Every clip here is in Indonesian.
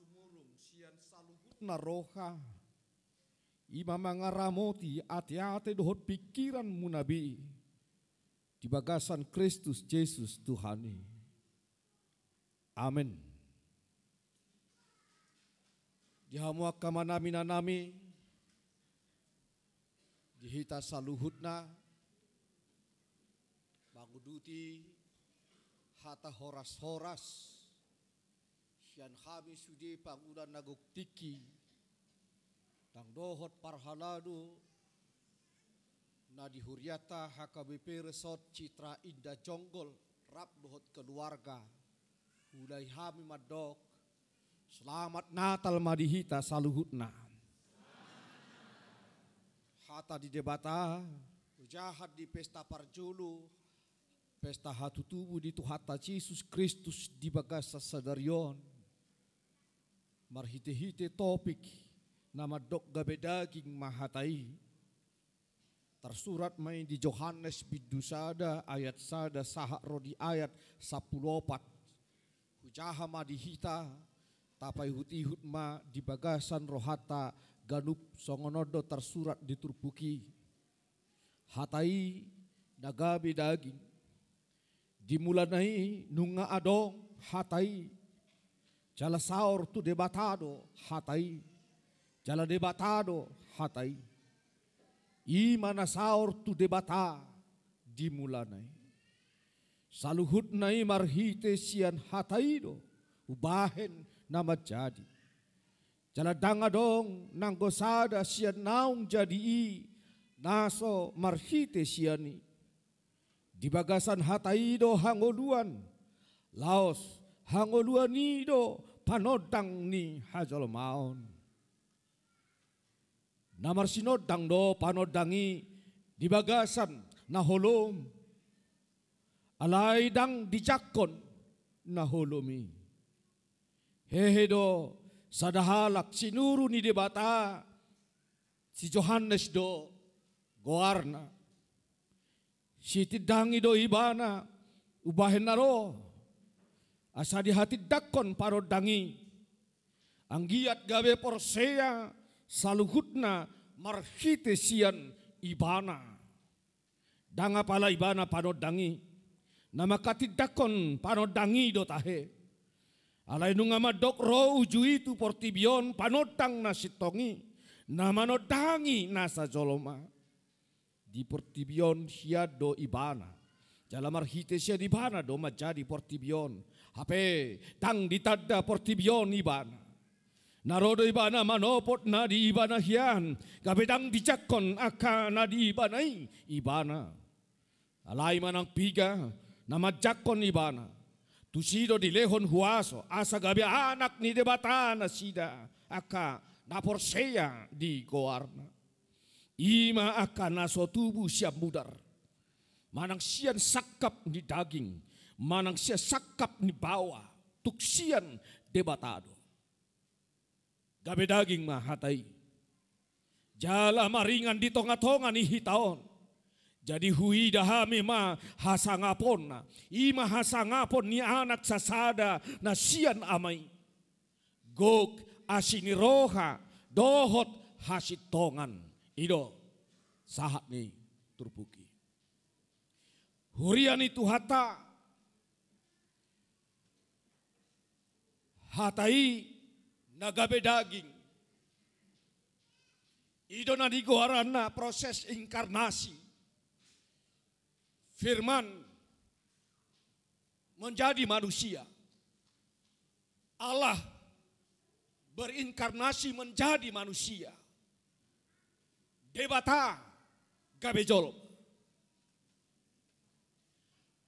sumurung sian saluhut na roha. Ima mangaramoti ati-ati dohot pikiran munabi. Di bagasan Kristus Yesus Tuhani. Amin. Di hamua kamanami na nami, dihita saluhutna, banguduti, hata horas-horas, sian kami sudi pangudan naguktiki, tang dohot parhaladu, na dihuriata HKBP Resort Citra Indah Jonggol, rap dohot keluarga, hulai hami madok, Selamat Natal madihita saluhutna. Hata di debata, jahat di pesta parjulu, pesta hatu tubuh di tuhata Yesus Kristus di bagasa sadarion. Marhite-hite topik, nama dok gabe daging mahatai. Tersurat main di Johannes bidusada ayat sada sahak rodi ayat sapulopat. Hujaha madihita, tapai huti hutma di bagasan rohata ganup songonodo tersurat di turpuki hatai nagabi daging dimulanai nunga adong hatai jala saur tu debatado hatai jala debatado hatai imana saur tu debata dimulanai saluhut nai marhite sian hataido ubahen nama jadi. Jala danga dong nang gosada sian naung jadi i naso marhite siani. Di bagasan hataido hangoluan laos hangoluan ido panodang ni hajol maon. Namar sinodang do panodangi di bagasan na holom. Alay dang dijakon na holomi Hehedo sadahalak sinuru ni debata si Johannes do goarna si tidangi do ibana ubahen naro asa di hati dakon parodangi anggiat gabe porsea saluhutna marhite sian ibana danga pala ibana panodangi nama katidakon panodangi do tahe Alay nung amadok ro uju itu portibion panotang na sitongi na manodangi nasa joloma. Di portibion siya do ibana. Jalamar hite siya di bana do majadi portibion. Hape tang ditada portibion ibana. Narodo ibana manopot na di ibana hiyan. Gabedang dijakon aka na di ibanay ibana. Alay manang piga na majakon ibana Tusido di lehon huaso, asa gabi anak ni debata na sida, aka naporseya di goarna. Ima aka naso tubuh siap mudar. Manang sian sakap ni daging, manang sian sakap ni bawah, tuksian debatado. Gabe daging mah hatai. Jala maringan di tonga-tonga ni hitaon jadi hui dahami ma hasangapon na. Ima hasangapon ni anak sasada na sian amai. Gok asini roha dohot hasitongan. Ido sahat ni turpuki. Hurian itu hata hatai nagabe daging. Ido na digoharana proses inkarnasi firman menjadi manusia. Allah berinkarnasi menjadi manusia. Debata gabejol.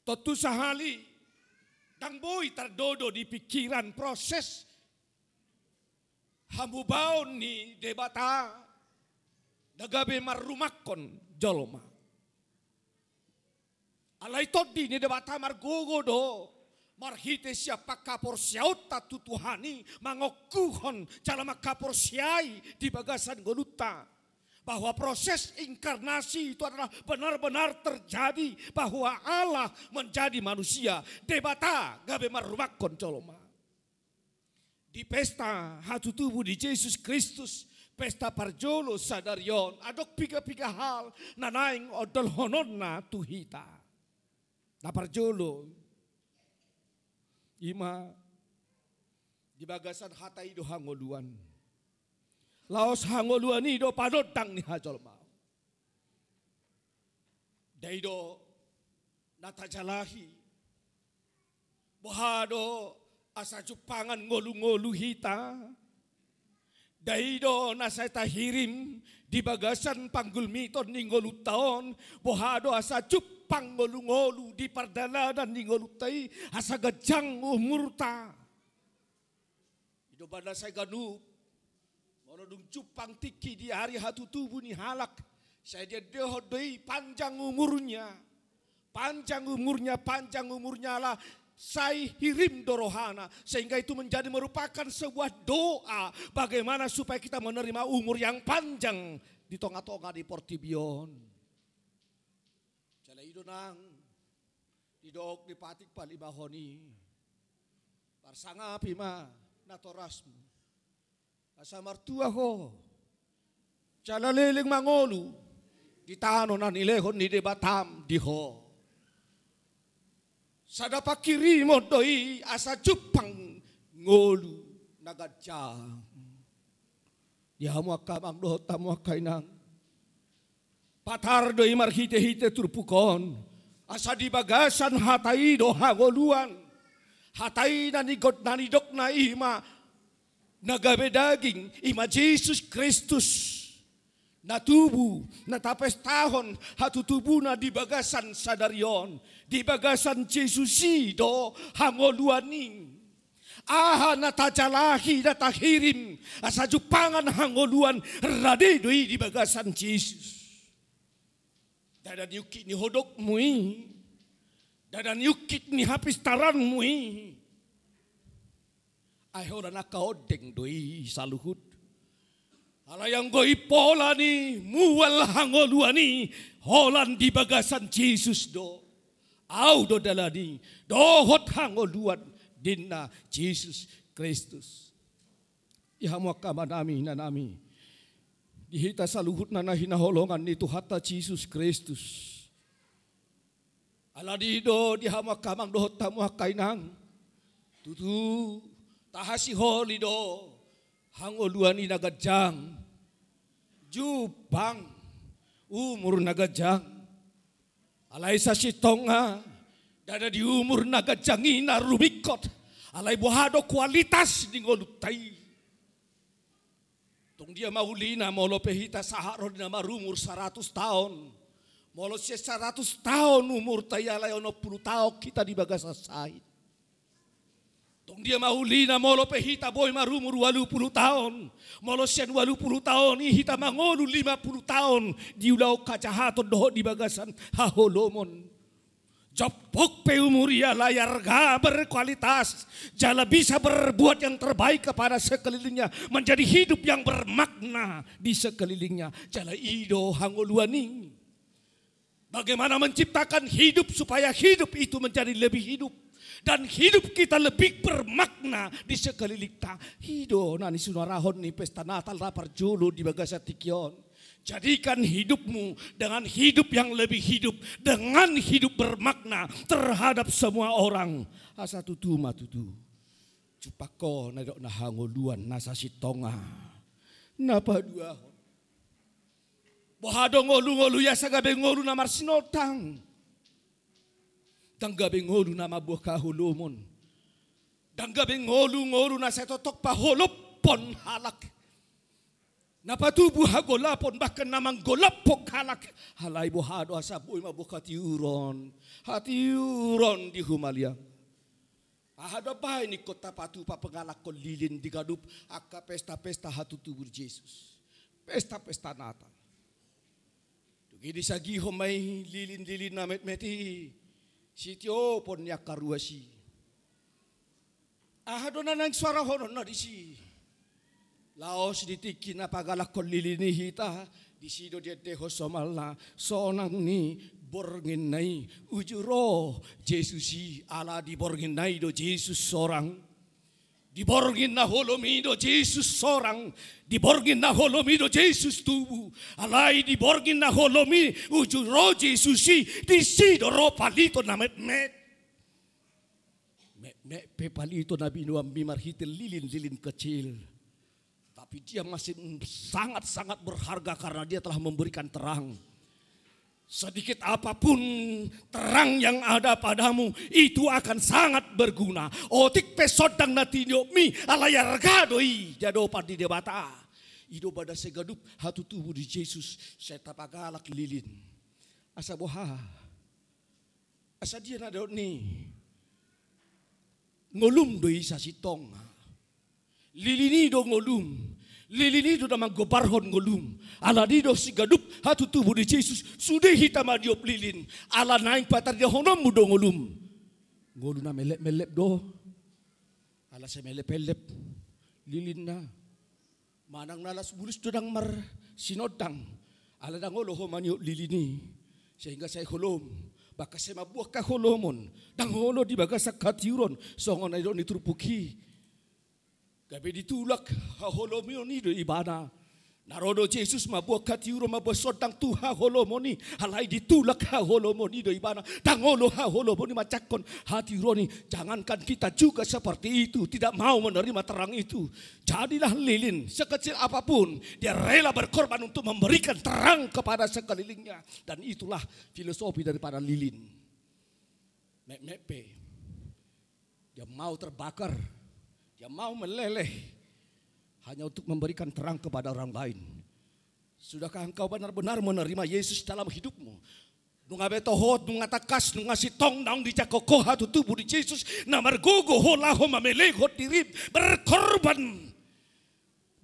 Tentu sahali dan boy terdodo di pikiran proses hambu baun ni debata dagabe marumakon joloma. Alay todi ni debata margogo do. Marhite siapa kapor siauta tutuhani mangokuhon cala makapor siai di bagasan goluta. Bahwa proses inkarnasi itu adalah benar-benar terjadi bahwa Allah menjadi manusia. Debata gabe marumakon coloma. di pesta hatu tubuh di Yesus Kristus pesta parjolo sadarion adok pika-pika hal nanaing odol honon na tuhita na parjolo ima di bagasan hatai do laos hangoluan do padotang ni hajol mau daido natajalahi bohado asa jupangan ngolu-ngolu hita. Daido nasa tahirim di bagasan panggul miton ni ngolu taon. Bohado asa cupang ngolu-ngolu di pardalanan ni ngolu tai asa gajang umurta. Ido banda saya ganu mono dung cupang tiki di hari hatu tubuh ni halak saya dia dehodoi panjang umurnya panjang umurnya panjang umurnya lah Sai hirim dorohana sehingga itu menjadi merupakan sebuah doa bagaimana supaya kita menerima umur yang panjang di tonga-tonga di Portibion. Jala idonang di dok di patik palibahoni. Parsanga pima natorasmu. Asa martua ho. Jala leling mangolu di tano na nilehon ni debatam di ho. Sada pakiri mo doi asa jupang ngolu nagadja. Ya mo akamang do tamo kainang. Patar doi marhite hite turpukon. Asa di bagasan hatai do hagoluan. Hatai na nigot na nidok na. Nagabe daging ima Jesus Kristus. Natubu natapes na di bagasan sadarion. Di bagasan Jesusi do hangoluaning aha natajalahi natahirim asa jupangan hangoluan di bagasan Jesus. Dadan yukit ni hodok mui. Dadan yukit ni hapis taran mui ay horan odeng doi goi pola ni mual hangolua ni holan di bagasan Jesus do. Au do dalani dohot hangoluan dinna Jesus Kristus. Ihamu kama nami na nami. Dihita saluhut na hinaholongan ni Tuhata Jesus Kristus. Ala di do dihama kamang dohot tamu kainang. Tutu tahasi holi do hangoluan ni nagadjang jubang umur nagajang. Alay sa sitonga dada di umur nagajangina rumikot. Alay buhado kualitas di ngolutay tung dia mahulina molo pehita saharo na marumur 100 tahun. Molo siya 100 tahun umur tayo alay ono 10 tahun kita di bagasasait Tong dia mahuli na molo pe hita boy marumur walu puluh tahun. Molo sian walu puluh tahun. Hita mangolu lima puluh tahun. Di ulau kacahaton doho di bagasan haholomon. Jopok pe umuria layar ga berkualitas. Jala bisa berbuat yang terbaik kepada sekelilingnya. Menjadi hidup yang bermakna di sekelilingnya. Jala ido hangoluaning. Bagaimana menciptakan hidup supaya hidup itu menjadi lebih hidup dan hidup kita lebih bermakna di sekeliling kita. Hido nani sunarahon ni pesta Natal rapar julu di bagasa tikion. Jadikan hidupmu dengan hidup yang lebih hidup. Dengan hidup bermakna terhadap semua orang. Asa tutu matutu. Cupako nadok na hangoluan nasa sitonga. Napa dua. Bohado ngolu-ngolu ya sagabe ngolu na marsinotang Danggabi ngolu na mabuh kahulumon. Danggabi ngolu-ngolu na sa totok pahulupon halak. Napatubuh hagolapon bahkan namang golapok halak. Halay buhado asaboy mabuh katiuron. Hatiuron di humalia. Ahada bahay ni kota patu papengalak ko lilin di gadup aka pesta-pesta hatutubur Jesus. Pesta-pesta Natal. Tugidi sa gihom lilin-lilin na met-meti. Sitio pon ya karuasi. Ahadona nang suara hono na di si. Laos ditiki na pagalak lilini hita di sido dia deho somal na sonang ni borngin nai ujuro Yesusi ala di borngin nai do Jesus sorang. Diborgin na holomido Jesus sorang. Diborgin na holomido Jesus tubu. Alay diborgin na holomi uju ro Jesus si. Di sido ro palito na met met. Me, me pe palito na binuam bimarhitil lilin-lilin kecil. Tapi dia masih sangat-sangat berharga karena dia telah memberikan terang Sedikit apa pun terang yang ada padamu itu akan sangat berguna. Otik pesodang natinyo mi alayar gadoi jado padi debata. Ido pada segadup hatu tubuh di Yesus saya tapagalak lilin. Asa boha. Asa dia nado ni. Ngolum doi sa sitong. Lilini do ngolum lilinido na maggobarhon ngulum. Ala dido si gadup hatu tubuh di Jesus. Sudah hitam adiop lilin. Ala naing patar dia honom mudo ngulum. Ngulu na melep-melep do. Ala sa melep-melep. Lilin na. Manang nalas bulus do dang mar sinodang. Ala dang olo homanyo lilini. Sehingga saya holom. Baka saya mabuah ka holomon. Dang holo di baga sa katiuron. Songon na ni turpuki. Gabi ditulak haholomio ni do ibana. Narodo Jesus mabuah katiuro mabuah sodang tu holomoni halai ditulak holomoni do ibana. Tangolo holomoni macakon hati roni. Jangankan kita juga seperti itu. Tidak mau menerima terang itu. Jadilah lilin sekecil apa pun. Dia rela berkorban untuk memberikan terang kepada sekelilingnya. Dan itulah filosofi daripada lilin. Mek-mepe. Dia mau terbakar yang mau meleleh hanya untuk memberikan terang kepada orang lain. Sudahkah engkau benar-benar menerima Yesus dalam hidupmu? Nunga betohot, nunga takas, nunga sitong naung di jakokoh hatu tubuh di Yesus. Na margogo holaho mamelehot dirib. Berkorban.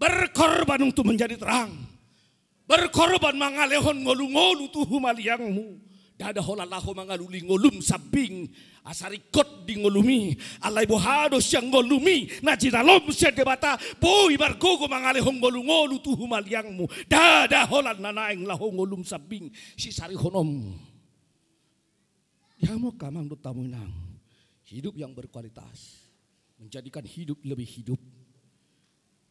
Berkorban untuk menjadi terang. Berkorban mangalehon ngolu-ngolu tuhu maliangmu. Dada holalaho mangaluli ngolum sabing asarikot di ngolumi alai bohado siang ngolumi na jinalom sia debata boy bargogo mangale hong ngolu ngolu tu humaliangmu dada holan nanaeng laho ngolum sabing. Si sari honom. Ya mau kamang do tamunang hidup yang berkualitas. Menjadikan hidup lebih hidup.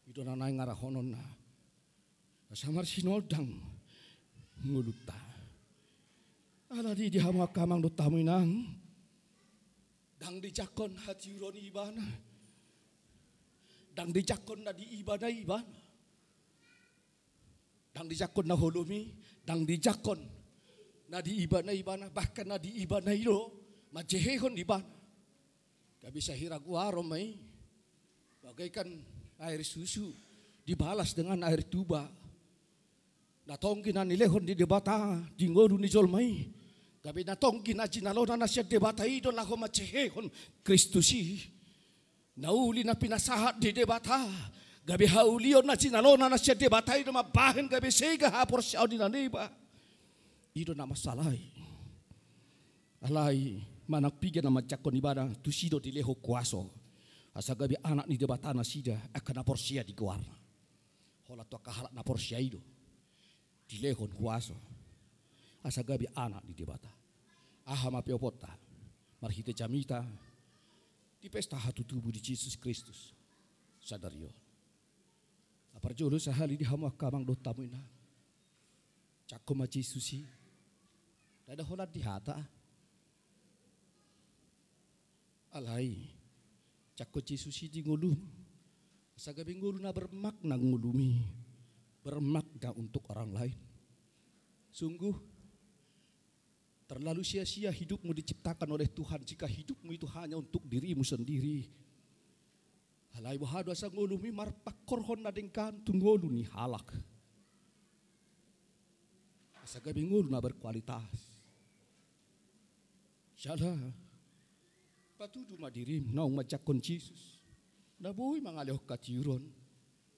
Itu nanaeng arah honon na. Samar sinodang nguluta Ala di hama kamang do taminang. Dang di jakon hati uroni ibana. Dang di jakon na di ibana ibana. Dang di jakon na holumi. Dang di jakon na di ibana ibana. Bahkan na di ibana ilo. Majehehon ibana. Gak bisa hiraguaro may. Bagaikan air susu dibalas dengan air tuba. Na nilehon di debata, di ngoru ni jolmai. Gabi na tong ginajinalo na na siya debata ito lang humachehon Kristusi. Nauli na pinasahat di debata. Gabi haulion na sinalo na na siya debata ito mabahin gabi sega hapor siya di na neba. Ito na masalay. Alay managpigyan na matjakon ibada tusido di leho kuaso. Asa gabi anak ni debata na sida akan na di guar. Hola to kahalak na porsia ito. Di lehon kuaso asa gabi anak di debata. Aha mapiopota, marhite jamita, di pesta hatu tubuh di Yesus Kristus. Sadario. Apar jolo sahali di hama kamang do tamu ina. Cakko ma Yesusi. Dada honat di hata. Alai. Cakko Yesusi di ngulum. Sagabi ngulu na bermakna ngulumi. Bermakna untuk orang lain. Sungguh Terlalu sia-sia hidupmu diciptakan oleh Tuhan jika hidupmu itu hanya untuk dirimu sendiri. Halai wahadu asa ngolumi marpak korhon nadeng kantung ngolu ni halak. Asa gabi ngolu na berkualitas. Syala. Patudu madirim naung majakon Jesus. Nabuhi mangalih katiuron.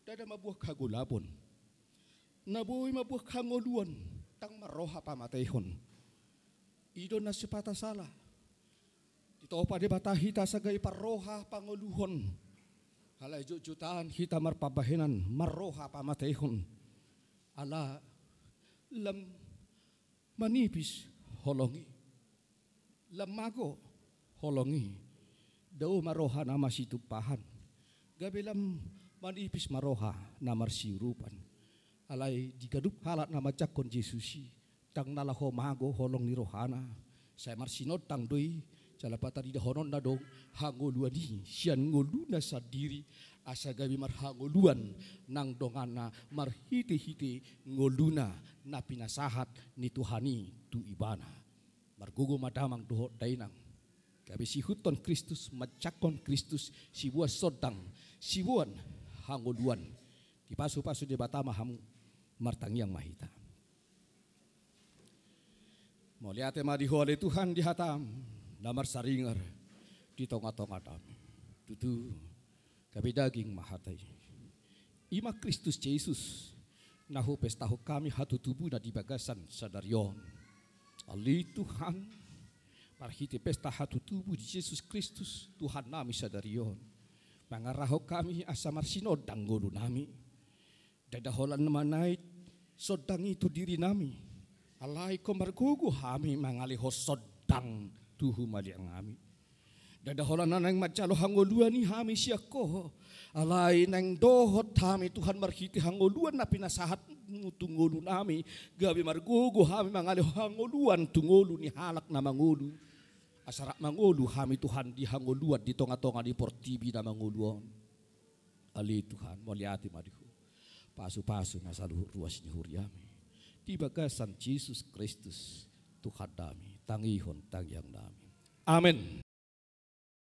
Dada mabuah kagulabon. Nabuhi mabuah kangoluan. Tang maroha pamatehon Ido na sipata sala. Dito pa di bata hita sa gay parroha panguluhon. Halay jujutaan hita marpabahinan marroha pamatehon. Ala lam manipis holongi. Lamago holongi. Daw maroha na masitupahan. Gabelam manipis maroha namar siurupan. Alay digadup halat nama cakon Jesusi. Tang nalaho mago holong ni rohana. Saya marsinod tang doi. Calapata di dahonon na dong hangoluan di sian ngoluna sa diri asa gabi mar hangoluan nang dongana mar hite-hite ngoluna na pinasahat ni Tuhani tu ibana. Margugo madamang doho dainang. Gabi si huton Kristus macakon Kristus si buah sodang si buan hangoluan. Di pasu-pasu di batama hamu martangiang mahita. Mau lihat ma di Tuhan di hatam damar saringar di tonga-tonga dam. Tutu kami daging mahatai. Ima Kristus Yesus nahu pestahu kami hatu tubuh na di bagasan sadarion. Ali Tuhan parhiti pesta hatu tubuh di Yesus Kristus Tuhan nami sadarion. Mangaraho kami asa marsinod danggolo nami. Dadaholan manait sodang itu diri nami. Alai ko margugu hami mangaliho sodang tuhu mali ang ami. Dadaholan na nang madyalo hangoluan ni hami siya ko. Alay nang dohot hami Tuhan marhiti hangoluan na pinasahat mo tungolo nami. Gabi margugo hami mangali hangoluan tungolo ni halak na mangulu. Asarak mangulu hami Tuhan di hangoluan di tonga-tonga di portibi na manguluan. Ali Tuhan moliati madihu. Pasu-pasu na sa ruas ni huriami. Di bagasan Jesus Kristus Tuhan dami tangihon tangyang namin. Amen.